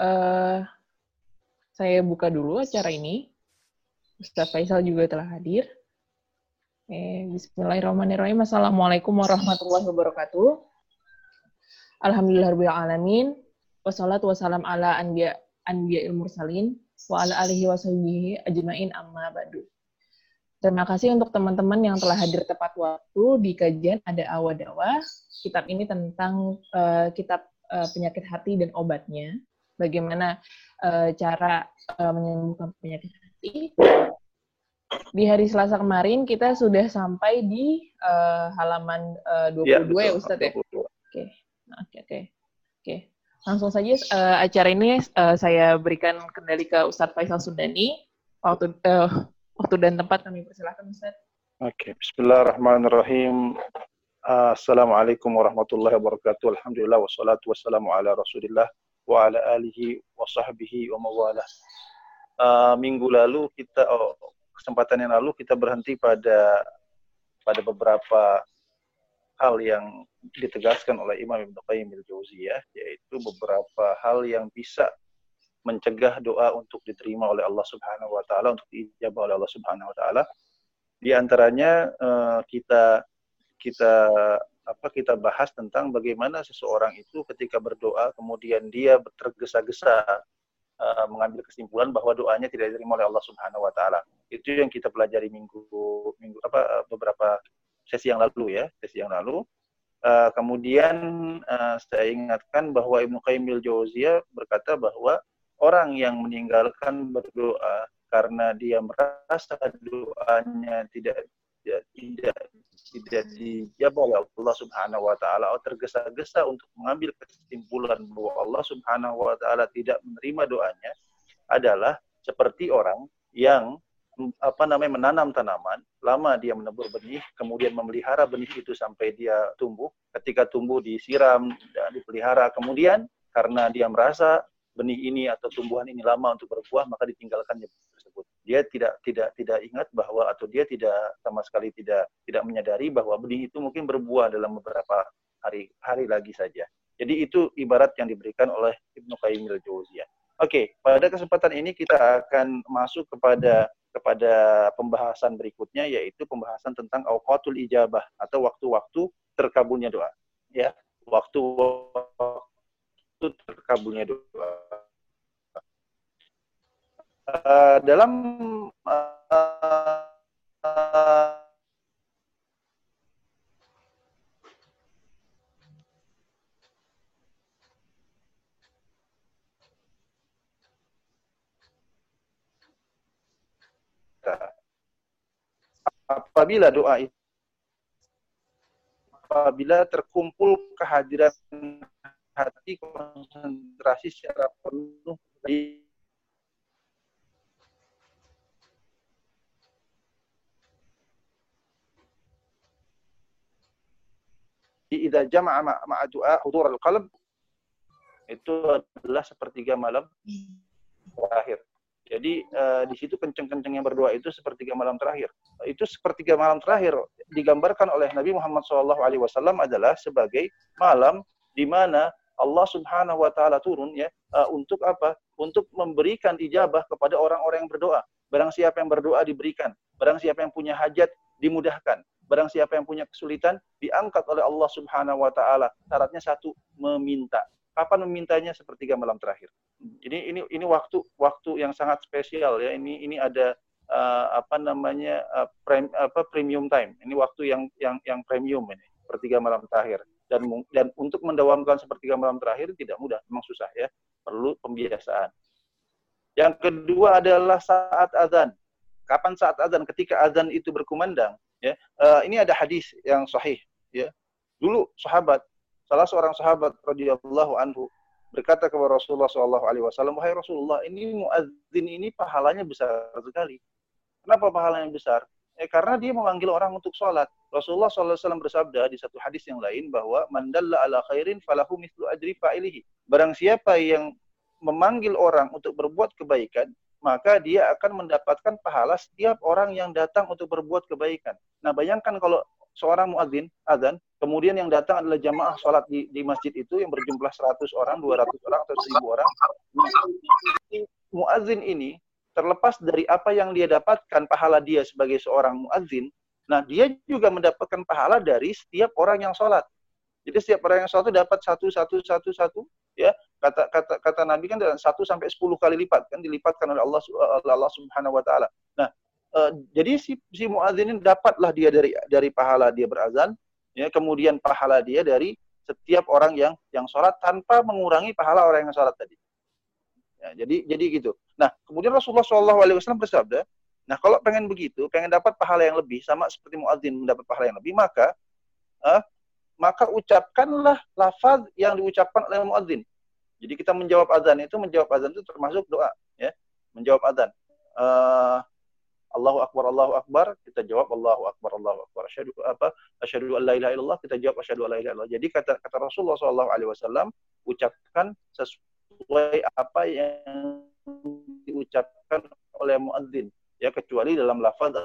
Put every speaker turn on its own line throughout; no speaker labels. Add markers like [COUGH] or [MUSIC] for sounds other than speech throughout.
uh, saya buka dulu acara ini. Ustaz Faisal juga telah hadir. Eh, Bismillahirrahmanirrahim. Assalamualaikum warahmatullahi wabarakatuh. Alhamdulillahirrahmanirrahim. Wassalatu wassalam ala anbiya anbiya ilmu salin wa ala alihi wa ajmain amma ba'du. Terima kasih untuk teman-teman yang telah hadir tepat waktu di kajian Ada Awadawa. Kitab ini tentang uh, kitab uh, penyakit hati dan obatnya. Bagaimana uh, cara uh, menyembuhkan penyakit hati. Di hari Selasa kemarin kita sudah sampai di uh, halaman uh, 22 ya, ya Ustadz ya? Oke, oke, oke. Oke, langsung saja uh, acara ini uh, saya berikan kendali ke Ustadz Faisal Sudani. Waktu uh, Waktu dan tempat kami persilahkan Ustaz.
Oke, okay. Bismillahirrahmanirrahim. Assalamualaikum warahmatullahi wabarakatuh. Alhamdulillah wassalatu wassalamu ala Rasulillah wa ala alihi wa sahbihi wa mawalah. Uh, minggu lalu kita oh, kesempatan yang lalu kita berhenti pada pada beberapa hal yang ditegaskan oleh Imam Ibnu Qayyim al-Jauziyah yaitu beberapa hal yang bisa mencegah doa untuk diterima oleh Allah Subhanahu wa taala untuk diijabah oleh Allah Subhanahu wa taala. Di antaranya uh, kita kita apa kita bahas tentang bagaimana seseorang itu ketika berdoa kemudian dia tergesa-gesa uh, mengambil kesimpulan bahwa doanya tidak diterima oleh Allah Subhanahu wa taala. Itu yang kita pelajari minggu minggu apa beberapa sesi yang lalu ya, sesi yang lalu. Uh, kemudian uh, saya ingatkan bahwa Ibnu Qayyim berkata bahwa orang yang meninggalkan berdoa karena dia merasa doanya tidak tidak, tidak dijawab oleh Allah Subhanahu wa taala atau tergesa-gesa untuk mengambil kesimpulan bahwa Allah Subhanahu wa taala tidak menerima doanya adalah seperti orang yang apa namanya menanam tanaman, lama dia menebur benih, kemudian memelihara benih itu sampai dia tumbuh. Ketika tumbuh disiram dan dipelihara, kemudian karena dia merasa benih ini atau tumbuhan ini lama untuk berbuah maka ditinggalkannya. Dia tidak tidak tidak ingat bahwa atau dia tidak sama sekali tidak tidak menyadari bahwa benih itu mungkin berbuah dalam beberapa hari hari lagi saja. Jadi itu ibarat yang diberikan oleh Ibnu Qayyim al-Jauziyah. Oke, pada kesempatan ini kita akan masuk kepada kepada pembahasan berikutnya yaitu pembahasan tentang awqatul ijabah atau waktu-waktu terkabulnya doa. Ya, waktu itu terkabulnya doa. Uh, dalam uh, apabila doa itu apabila terkumpul kehadiran hati konsentrasi secara penuh di idza jama'a ma'a du'a hudur al-qalb itu adalah sepertiga malam terakhir. Jadi uh, di situ kenceng-kenceng yang berdoa itu sepertiga malam terakhir. Itu sepertiga malam terakhir digambarkan oleh Nabi Muhammad SAW adalah sebagai malam di mana Allah Subhanahu wa taala turun ya uh, untuk apa? Untuk memberikan ijabah kepada orang-orang yang berdoa. Barang siapa yang berdoa diberikan, barang siapa yang punya hajat dimudahkan, barang siapa yang punya kesulitan diangkat oleh Allah Subhanahu wa taala. Syaratnya satu, meminta. Kapan memintanya? Sepertiga malam terakhir. Ini ini ini waktu waktu yang sangat spesial ya. Ini ini ada uh, apa namanya uh, prem, apa premium time. Ini waktu yang yang yang premium ini, sepertiga malam terakhir dan dan untuk mendawamkan sepertiga malam terakhir tidak mudah, memang susah ya, perlu pembiasaan. Yang kedua adalah saat azan. Kapan saat azan? Ketika azan itu berkumandang, ya. Uh, ini ada hadis yang sahih, ya. Dulu sahabat, salah seorang sahabat radhiyallahu anhu berkata kepada Rasulullah Shallallahu alaihi wasallam, "Wahai Rasulullah, ini muadzin ini pahalanya besar sekali." Kenapa pahalanya besar? Eh, karena dia memanggil orang untuk sholat. Rasulullah SAW bersabda di satu hadis yang lain bahwa mandalla ala khairin falahu mislu ajri fa'ilihi. Barang siapa yang memanggil orang untuk berbuat kebaikan, maka dia akan mendapatkan pahala setiap orang yang datang untuk berbuat kebaikan. Nah, bayangkan kalau seorang muadzin azan kemudian yang datang adalah jamaah sholat di, di masjid itu yang berjumlah 100 orang, 200 orang, atau 1000 orang. Muazzin ini terlepas dari apa yang dia dapatkan pahala dia sebagai seorang muazzin, nah dia juga mendapatkan pahala dari setiap orang yang sholat. Jadi setiap orang yang sholat itu dapat satu, satu, satu, satu, ya kata kata kata Nabi kan satu sampai sepuluh kali lipat kan dilipatkan oleh Allah oleh Allah Subhanahu Wa Taala. Nah, uh, jadi si si muadzin dapatlah dia dari dari pahala dia berazan, ya kemudian pahala dia dari setiap orang yang yang sholat tanpa mengurangi pahala orang yang sholat tadi. Ya, jadi jadi gitu. Nah kemudian Rasulullah SAW bersabda, nah kalau pengen begitu, pengen dapat pahala yang lebih sama seperti muadzin mendapat pahala yang lebih, maka uh, maka ucapkanlah lafaz yang diucapkan oleh muadzin. Jadi kita menjawab azan itu menjawab azan itu termasuk doa, ya, menjawab azan. Uh, Allahu Akbar, Allahu Akbar, kita jawab Allahu Akbar, Allahu Akbar. Asyhadu apa? Asyhadu an la ilaha illallah, kita jawab asyhadu an la ilaha illallah. Jadi kata kata Rasulullah sallallahu alaihi wasallam, ucapkan sesuai apa yang diucapkan oleh muadzin, ya kecuali dalam lafaz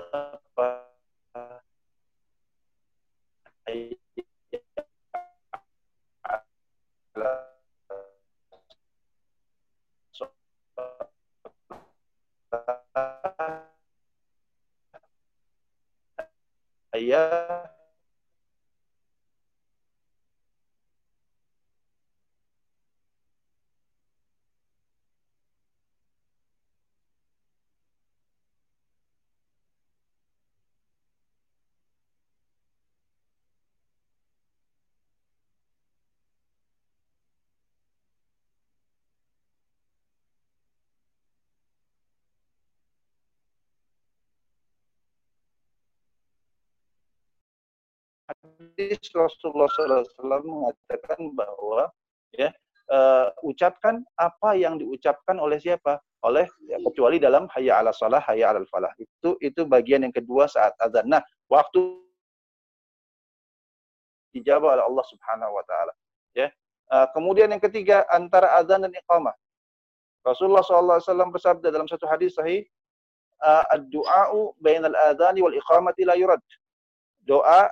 hadis Rasulullah SAW mengatakan bahwa ya uh, ucapkan apa yang diucapkan oleh siapa? Oleh ya, kecuali dalam hayya ala salah, hayya ala falah. Itu itu bagian yang kedua saat azan. Nah, waktu dijawab oleh Allah Subhanahu wa taala. Ya. Uh, kemudian yang ketiga antara azan dan iqamah. Rasulullah SAW bersabda dalam satu hadis sahih, uh, ad-du'a'u bainal adhani wal iqamati la yurad. Doa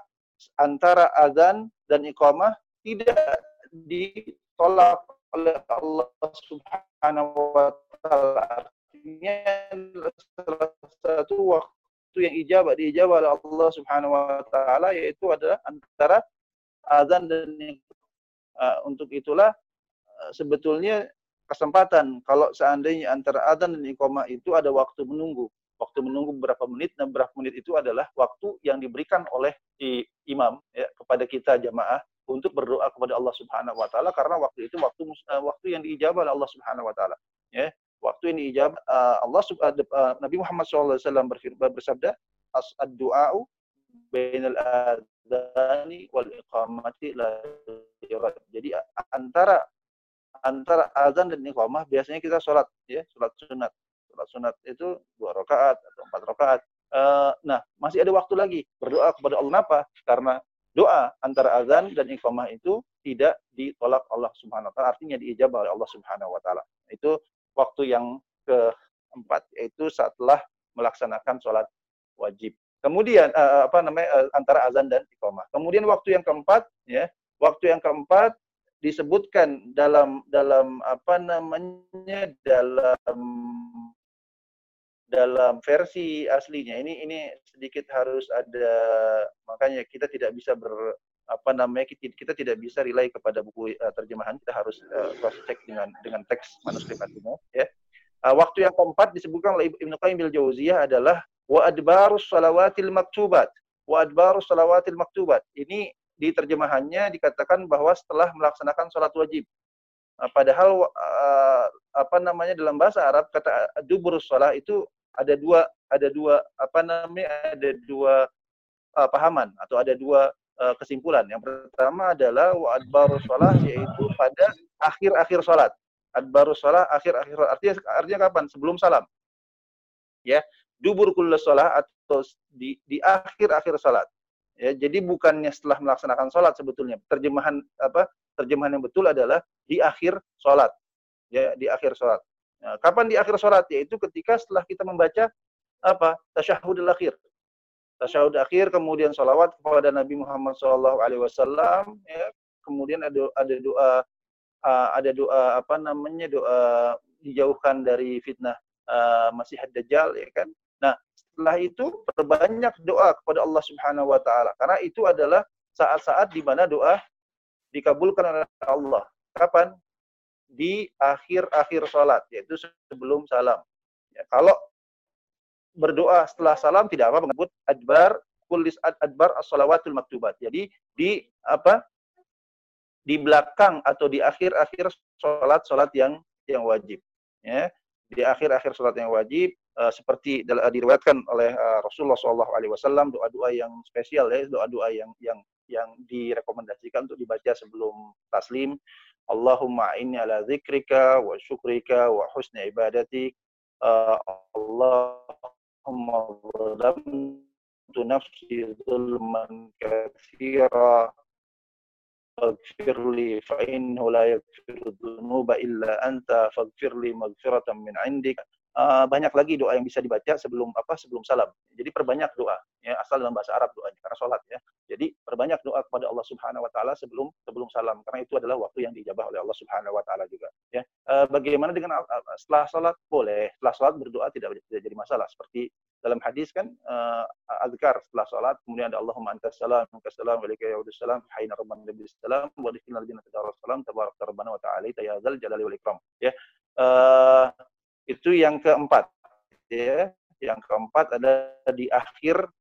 antara azan dan iqamah tidak ditolak oleh Allah Subhanahu wa taala. Artinya salah satu waktu yang ijabah diijabah oleh Allah Subhanahu wa taala yaitu adalah antara azan dan uh, untuk itulah uh, sebetulnya kesempatan kalau seandainya antara azan dan iqamah itu ada waktu menunggu waktu menunggu beberapa menit dan beberapa menit itu adalah waktu yang diberikan oleh si imam ya, kepada kita jamaah untuk berdoa kepada Allah Subhanahu wa taala karena waktu itu waktu uh, waktu yang diijabah oleh Allah Subhanahu wa taala ya. Waktu ini ijabah uh, Allah uh, Nabi Muhammad SAW berfirman bersabda as ad-du'a'u bainal adzani wal iqamati la jadi antara antara azan dan iqamah biasanya kita sholat ya sholat sunat sholat sunat itu dua rakaat atau empat rakaat. Uh, nah, masih ada waktu lagi berdoa kepada Allah apa? Karena doa antara azan dan iqamah itu tidak ditolak Allah Subhanahu wa taala, artinya diijabah oleh Allah Subhanahu wa taala. Itu waktu yang keempat yaitu setelah melaksanakan sholat wajib. Kemudian uh, apa namanya uh, antara azan dan iqamah. Kemudian waktu yang keempat ya, waktu yang keempat disebutkan dalam dalam apa namanya dalam dalam versi aslinya. Ini ini sedikit harus ada makanya kita tidak bisa ber apa namanya kita, kita tidak bisa relay kepada buku uh, terjemahan. Kita harus uh, cross check dengan dengan teks manuskrip aslinya ya. Uh, waktu yang keempat disebutkan oleh Ibnu Qayyim bil Jauziyah adalah wa adbarus salawatil maktubat. Wa adbarus salawatil maktubat. Ini di terjemahannya dikatakan bahwa setelah melaksanakan sholat wajib. Uh, padahal apa namanya dalam bahasa Arab kata dubur sholat itu ada dua ada dua apa namanya ada dua uh, pahaman atau ada dua uh, kesimpulan. Yang pertama adalah wa adbaru shalah yaitu pada akhir-akhir salat. Adbaru shalah akhir-akhir artinya artinya kapan? Sebelum salam. Ya, dubur kullu shalah atau di di akhir-akhir salat. Ya, jadi bukannya setelah melaksanakan salat sebetulnya. Terjemahan apa? Terjemahan yang betul adalah di akhir salat. Ya, di akhir salat. Nah, kapan di akhir sholat? Yaitu ketika setelah kita membaca apa? Tasyahudul akhir. tasyahud akhir, kemudian salawat kepada Nabi Muhammad SAW, ya, kemudian ada ada doa ada doa apa namanya doa dijauhkan dari fitnah Masih Dajjal ya kan. Nah, setelah itu perbanyak doa kepada Allah Subhanahu wa taala karena itu adalah saat-saat di mana doa dikabulkan oleh Allah. Kapan? Di akhir-akhir salat, yaitu sebelum salam. Ya, kalau berdoa setelah salam tidak apa menyebut adbar kulis adbar as-salawatul maktubat. Jadi di apa? Di belakang atau di akhir-akhir salat-salat yang yang wajib. Ya. Di akhir-akhir salat yang wajib uh, seperti diriwayatkan oleh uh, Rasulullah SAW doa-doa yang spesial ya doa-doa yang yang yang direkomendasikan untuk dibaca sebelum taslim. اللهم أعني على ذكرك وشكرك وحسن عبادتك. آه، اللهم ظلمت نفسي ظلما كثيرا. فاغفر لي فإنه لا يغفر الذنوب إلا أنت. فاغفر لي مغفرة من عندك. Uh, banyak lagi doa yang bisa dibaca sebelum apa sebelum salam. Jadi perbanyak doa ya asal dalam bahasa Arab doanya karena sholat ya. Jadi perbanyak doa kepada Allah Subhanahu Wa Taala sebelum sebelum salam karena itu adalah waktu yang dijabah oleh Allah Subhanahu Wa Taala juga. Ya uh, bagaimana dengan setelah sholat boleh setelah sholat berdoa tidak tidak jadi masalah seperti dalam hadis kan uh, azkar setelah sholat kemudian ada Allahumma antas salam minkas salam wa ilaika yaudus salam hayna rabban nabi salam wa dikhilna al-jannata salam tabarak rabbana wa ta'ala ya zal jalali wal ikram ya itu yang keempat. Ya, yang keempat ada di akhir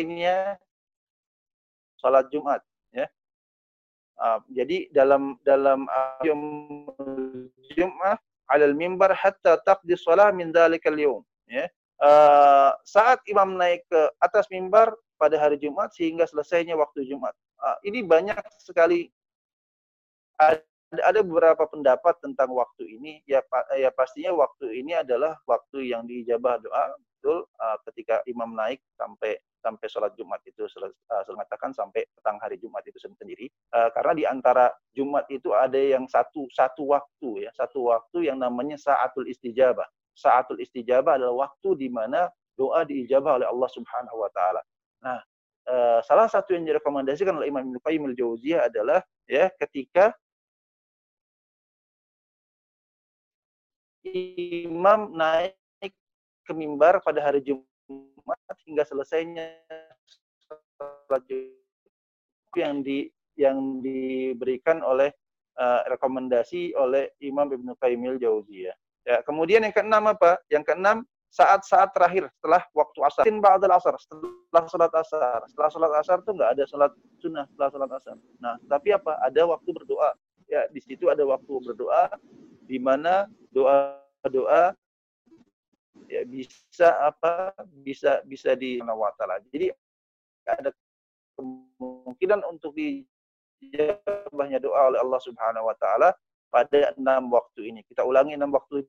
nya salat Jumat ya. Uh, jadi dalam dalam Jumat alal mimbar hatta taqdi shalah min dzalikal yawm ya uh, saat imam naik ke atas mimbar pada hari Jumat sehingga selesainya waktu Jumat. Uh, ini banyak sekali ada, ada beberapa pendapat tentang waktu ini. Ya, ya pastinya waktu ini adalah waktu yang diijabah doa betul uh, ketika imam naik sampai sampai sholat Jumat itu sel, uh, mengatakan sampai petang hari Jumat itu sendiri uh, karena di antara Jumat itu ada yang satu satu waktu ya satu waktu yang namanya saatul istijabah saatul istijabah adalah waktu di mana doa diijabah oleh Allah Subhanahu wa taala. Nah, uh, salah satu yang direkomendasikan oleh Imam Ibnu Qayyim al-Jauziyah adalah ya ketika imam naik ke mimbar pada hari Jumat hingga selesainya salat yang di yang diberikan oleh uh, rekomendasi oleh Imam Ibnu Qayyim al-Jauziyah. Ya, kemudian yang keenam apa? Yang keenam saat-saat terakhir setelah waktu asar. Ba'dal asar, setelah sholat asar. Setelah sholat asar tuh nggak ada sholat sunnah setelah sholat asar. Nah, tapi apa? Ada waktu berdoa. Ya, di situ ada waktu berdoa di mana doa-doa ya bisa apa? Bisa bisa di wa Jadi ada kemungkinan untuk dijabahnya doa oleh Allah Subhanahu wa taala pada enam waktu ini. Kita ulangi enam waktu.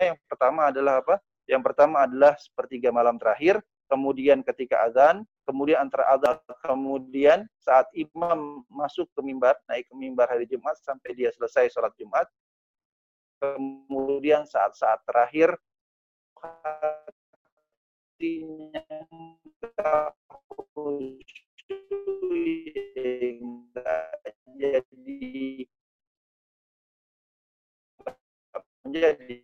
Yang pertama adalah apa? Yang pertama adalah sepertiga malam terakhir, kemudian ketika azan, kemudian antara azan, kemudian saat imam masuk ke mimbar, naik ke mimbar hari Jumat sampai dia selesai sholat Jumat, kemudian saat-saat terakhir jadi menjadi.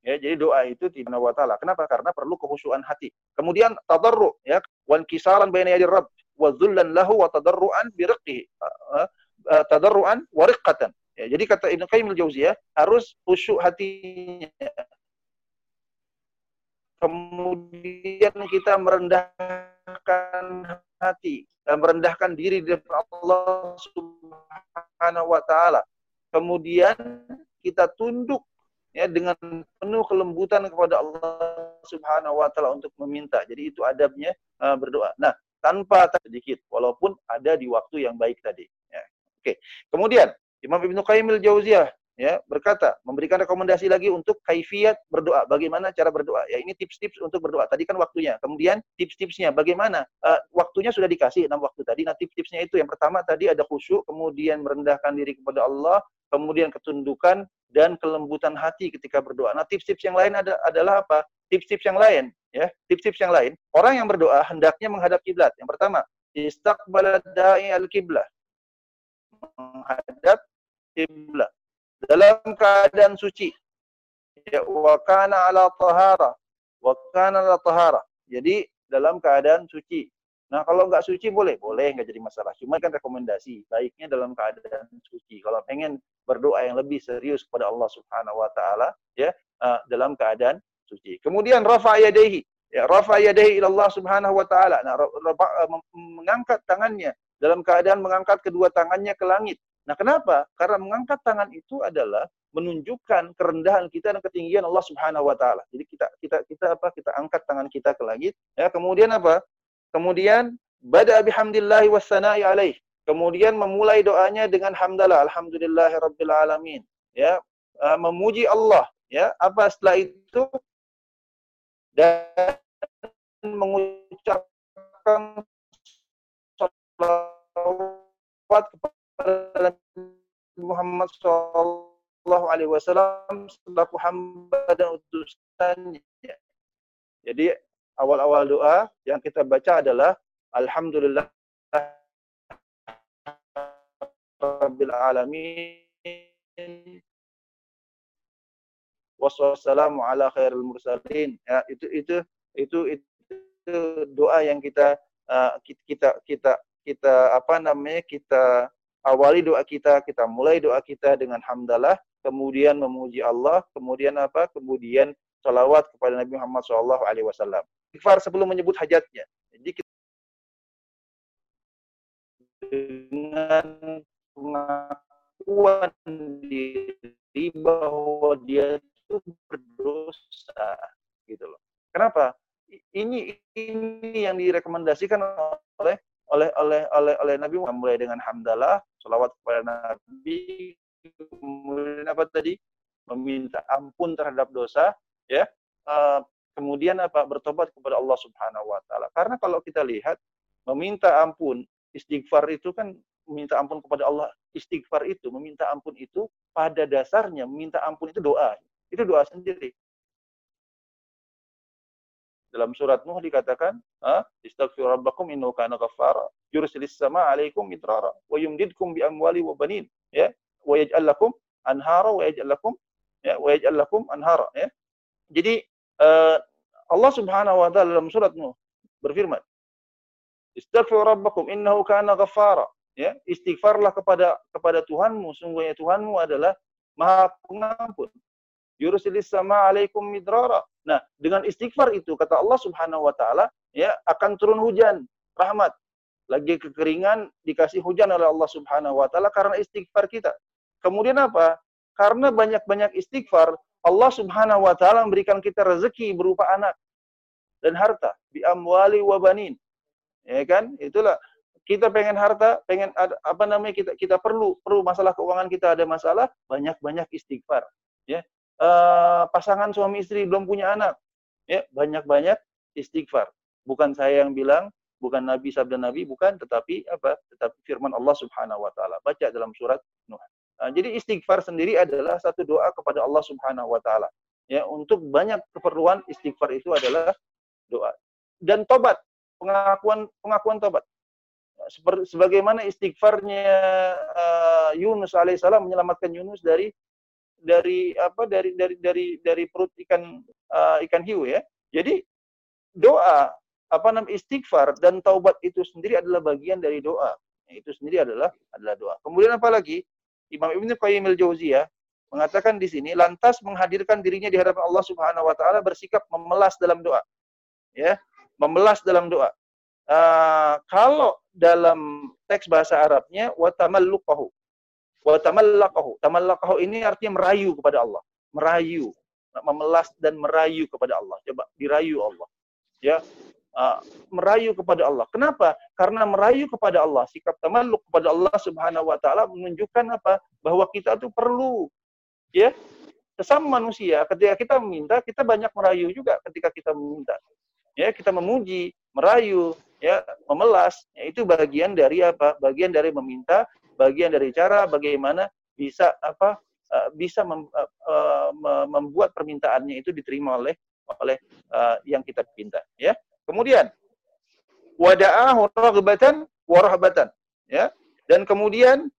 Ya, jadi doa itu tidak wa ta'ala. Kenapa? Karena perlu kehusuan hati. Kemudian tadarru ya, wan kisaran baina yadi rabb wa dhullan lahu wa tadarruan bi riqqihi. Tadarruan wa riqqatan. Ya, jadi kata Ibnu Qayyim al-Jauziyah harus khusyuk hatinya. Kemudian kita merendahkan hati, merendahkan diri di depan Allah Subhanahu wa taala. Kemudian kita tunduk ya dengan penuh kelembutan kepada Allah Subhanahu wa taala untuk meminta. Jadi itu adabnya uh, berdoa. Nah, tanpa sedikit walaupun ada di waktu yang baik tadi ya. Oke. Kemudian Imam Ibnu Qayyim al-Jauziyah ya berkata memberikan rekomendasi lagi untuk kaifiat berdoa. Bagaimana cara berdoa? Ya ini tips-tips untuk berdoa. Tadi kan waktunya. Kemudian tips-tipsnya bagaimana? Uh, waktunya sudah dikasih enam waktu tadi. Nah tips-tipsnya itu yang pertama tadi ada khusyuk kemudian merendahkan diri kepada Allah kemudian ketundukan dan kelembutan hati ketika berdoa. Nah tips-tips yang lain ada adalah apa? Tips-tips yang lain ya tips-tips yang lain. Orang yang berdoa hendaknya menghadap kiblat. Yang pertama istaqbala da'i al-kiblah. Menghadap kiblat dalam keadaan suci. Ya, wa kana ala tahara. Wa kana ala tahara. Jadi dalam keadaan suci. Nah, kalau nggak suci boleh, boleh nggak jadi masalah. Cuma kan rekomendasi, baiknya dalam keadaan suci. Kalau pengen berdoa yang lebih serius kepada Allah Subhanahu wa taala, ya, uh, dalam keadaan suci. Kemudian rafa yadayhi. Ya, rafa yadayhi ila Allah Subhanahu wa taala. Nah, mengangkat tangannya dalam keadaan mengangkat kedua tangannya ke langit. Nah, kenapa? Karena mengangkat tangan itu adalah menunjukkan kerendahan kita dan ketinggian Allah Subhanahu wa taala. Jadi kita kita kita apa? Kita angkat tangan kita ke langit. Ya, kemudian apa? Kemudian bada bihamdillahi wassana'i alaih. Kemudian memulai doanya dengan hamdalah, alhamdulillahirabbil alamin. Ya, uh, memuji Allah, ya. Apa setelah itu? Dan mengucapkan salawat kepada Muhammad Shallallahu Alaihi Wasallam selaku hamba dan utusannya. Jadi awal-awal doa yang kita baca adalah Alhamdulillah Rabbil Alamin wassalamu ala khairul mursalin ya itu itu itu itu doa yang kita uh, kita kita kita apa namanya kita awali doa kita, kita mulai doa kita dengan hamdalah, kemudian memuji Allah, kemudian apa? Kemudian salawat kepada Nabi Muhammad SAW. Alaihi Wasallam. Istighfar sebelum menyebut hajatnya. Jadi kita dengan pengakuan diri bahwa dia itu berdosa, gitu loh. Kenapa? Ini ini yang direkomendasikan oleh oleh oleh oleh oleh Nabi mulai dengan hamdalah, salawat kepada Nabi, kemudian apa tadi? Meminta ampun terhadap dosa, ya. Uh, kemudian apa? Bertobat kepada Allah Subhanahu wa taala. Karena kalau kita lihat meminta ampun, istighfar itu kan meminta ampun kepada Allah. Istighfar itu, meminta ampun itu pada dasarnya meminta ampun itu doa. Itu doa sendiri. Dalam surat Nuh dikatakan, "Istaghfiru rabbakum innahu kana ghaffara, yursilis sama 'alaikum midrara wa yumdidkum bi amwali wa banin." Ya, wa yaj'al lakum anhara wa yaj'al lakum ya, wa yaj'al lakum anhara, ya. Jadi uh, Allah Subhanahu wa taala dalam surat Nuh berfirman, "Istaghfiru rabbakum innahu kana ghaffara." Ya, istighfarlah kepada kepada Tuhanmu, sungguhnya Tuhanmu adalah Maha Pengampun. Yursilis sama alaikum midrara Nah, dengan istighfar itu kata Allah Subhanahu wa taala, ya akan turun hujan rahmat. Lagi kekeringan dikasih hujan oleh Allah Subhanahu wa taala karena istighfar kita. Kemudian apa? Karena banyak-banyak istighfar, Allah Subhanahu wa taala memberikan kita rezeki berupa anak dan harta, bi amwali wa banin. Ya kan? Itulah kita pengen harta, pengen ada, apa namanya kita kita perlu perlu masalah keuangan kita ada masalah, banyak-banyak istighfar. Ya, uh, pasangan suami istri belum punya anak, ya banyak-banyak istighfar. Bukan saya yang bilang, bukan Nabi sabda Nabi, bukan, tetapi apa? Tetapi firman Allah Subhanahu Wa Taala. Baca dalam surat Nuh. Nah, jadi istighfar sendiri adalah satu doa kepada Allah Subhanahu Wa Taala. Ya, untuk banyak keperluan istighfar itu adalah doa. Dan tobat, pengakuan pengakuan tobat. Sebagaimana istighfarnya uh, Yunus alaihissalam menyelamatkan Yunus dari dari apa dari dari dari dari perut ikan uh, ikan hiu ya. Jadi doa apa namanya istighfar dan taubat itu sendiri adalah bagian dari doa. Itu sendiri adalah adalah doa. Kemudian apa lagi? Imam Ibnu Qayyim al-Jauziyah mengatakan di sini lantas menghadirkan dirinya di hadapan Allah Subhanahu wa taala bersikap memelas dalam doa. Ya, memelas dalam doa. Uh, kalau dalam teks bahasa Arabnya wa tamalluqahu Wa tamallaqahu. Tamallaqahu ini artinya merayu kepada Allah. Merayu. Memelas dan merayu kepada Allah. Coba dirayu Allah. Ya. Uh, merayu kepada Allah. Kenapa? Karena merayu kepada Allah, sikap tamalluk kepada Allah Subhanahu wa taala menunjukkan apa? Bahwa kita tuh perlu ya sesama manusia ketika kita meminta kita banyak merayu juga ketika kita meminta ya kita memuji merayu ya memelas ya, itu bagian dari apa bagian dari meminta bagian dari cara bagaimana bisa apa uh, bisa mem, uh, membuat permintaannya itu diterima oleh oleh uh, yang kita pinta ya kemudian wada'ahu raghbatan wa rahbatan ya dan kemudian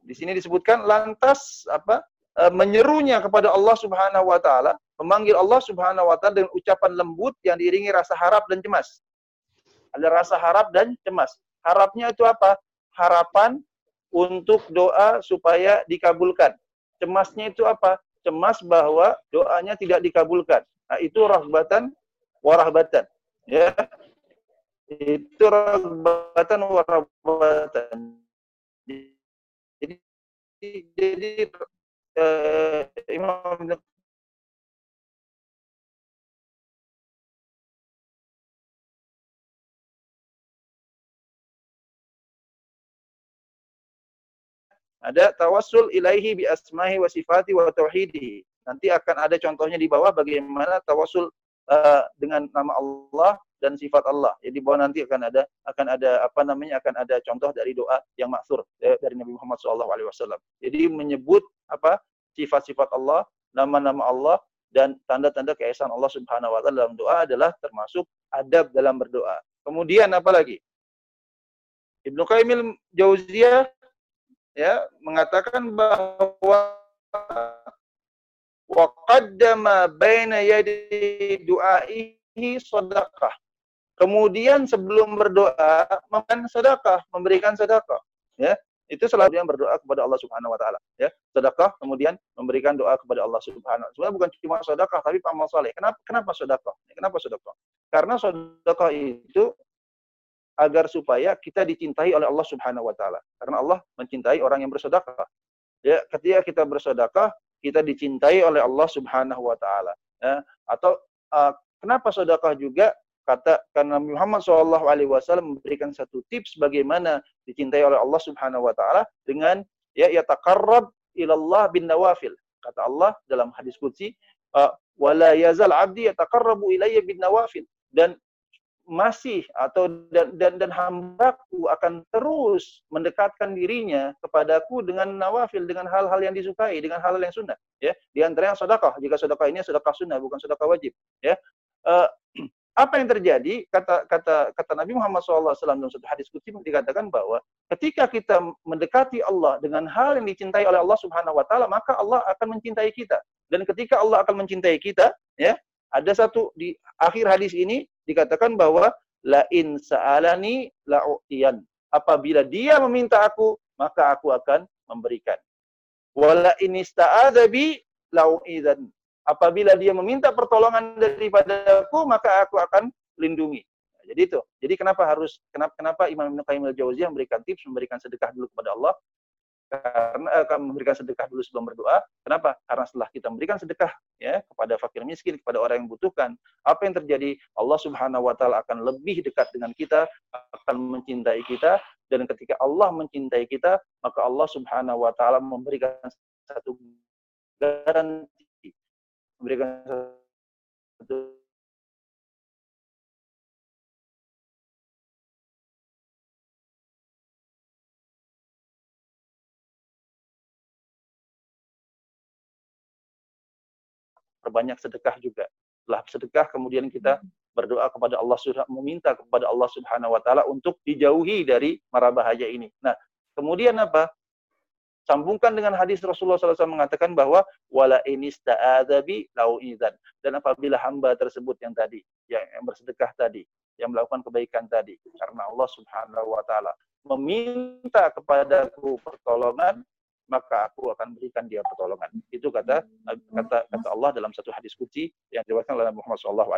di sini disebutkan lantas apa menyerunya kepada Allah Subhanahu wa taala, memanggil Allah Subhanahu wa taala dengan ucapan lembut yang diiringi rasa harap dan cemas. Ada rasa harap dan cemas. Harapnya itu apa? Harapan untuk doa supaya dikabulkan. Cemasnya itu apa? Cemas bahwa doanya tidak dikabulkan. Nah, itu rahbatan warahbatan. Ya. Itu rahbatan warahbatan jadi uh, Imam ada tawassul ilaihi bi asmahi wa sifati wa tauhidi. Nanti akan ada contohnya di bawah bagaimana tawassul uh, dengan nama Allah dan sifat Allah. Jadi bahwa nanti akan ada akan ada apa namanya akan ada contoh dari doa yang maksur ya, dari Nabi Muhammad SAW. Jadi menyebut apa sifat-sifat Allah, nama-nama Allah dan tanda-tanda keesaan Allah Subhanahu wa taala dalam doa adalah termasuk adab dalam berdoa. Kemudian apa lagi? Ibnu Qayyim Jauziyah ya mengatakan bahwa wa qaddama baina yadi du'aihi sadaqah Kemudian sebelum berdoa, memberikan sedekah, memberikan sedekah. Ya, itu selalu yang berdoa kepada Allah Subhanahu wa taala, ya. Sedekah kemudian memberikan doa kepada Allah Subhanahu wa taala. Bukan cuma sedekah tapi amal saleh. Kenapa kenapa sedekah? Kenapa sedekah? Karena sedekah itu agar supaya kita dicintai oleh Allah Subhanahu wa taala. Karena Allah mencintai orang yang bersedekah. Ya, ketika kita bersedekah, kita dicintai oleh Allah Subhanahu wa taala. Ya, atau uh, kenapa sedekah juga kata karena Muhammad Shallallahu Alaihi Wasallam memberikan satu tips bagaimana dicintai oleh Allah Subhanahu Wa Taala dengan ya ya takarrab ilallah bin nawafil kata Allah dalam hadis qudsi uh, wala yazal abdi yataqarrabu ilayya bin nawafil dan masih atau dan dan dan hambaku akan terus mendekatkan dirinya kepadaku dengan nawafil dengan hal-hal yang disukai dengan hal-hal yang sunnah ya. Di antaranya sedekah jika sedekah ini sedekah sunnah bukan sedekah wajib ya. Uh, [CLEARS THROAT] apa yang terjadi? Kata kata kata Nabi Muhammad SAW dalam satu hadis kutsi dikatakan bahwa ketika kita mendekati Allah dengan hal yang dicintai oleh Allah Subhanahu Wa Taala maka Allah akan mencintai kita. Dan ketika Allah akan mencintai kita ya ada satu di akhir hadis ini dikatakan bahwa la in sa'alani la'u'tiyan apabila dia meminta aku maka aku akan memberikan wala in ista'adzabi la'u'idan apabila dia meminta pertolongan daripadaku maka aku akan lindungi. Nah, jadi itu. Jadi kenapa harus kenapa kenapa Imam Ibnu Qayyim al-Jauziyah memberikan tips memberikan sedekah dulu kepada Allah? Karena eh, memberikan sedekah dulu sebelum berdoa. Kenapa? Karena setelah kita memberikan sedekah ya kepada fakir miskin, kepada orang yang membutuhkan, apa yang terjadi? Allah Subhanahu wa taala akan lebih dekat dengan kita, akan mencintai kita dan ketika Allah mencintai kita, maka Allah Subhanahu wa taala memberikan satu garansi memberikan satu perbanyak sedekah juga. Setelah sedekah kemudian kita berdoa kepada Allah meminta kepada Allah Subhanahu wa taala untuk dijauhi dari mara bahaya ini. Nah, kemudian apa? Sambungkan dengan hadis Rasulullah SAW mengatakan bahwa wala inista'adzabi lau idzan. Dan apabila hamba tersebut yang tadi, yang, yang bersedekah tadi, yang melakukan kebaikan tadi, karena Allah Subhanahu wa taala meminta kepadaku pertolongan, maka aku akan berikan dia pertolongan. Itu kata kata kata Allah dalam satu hadis kunci yang diriwayatkan oleh Muhammad SAW.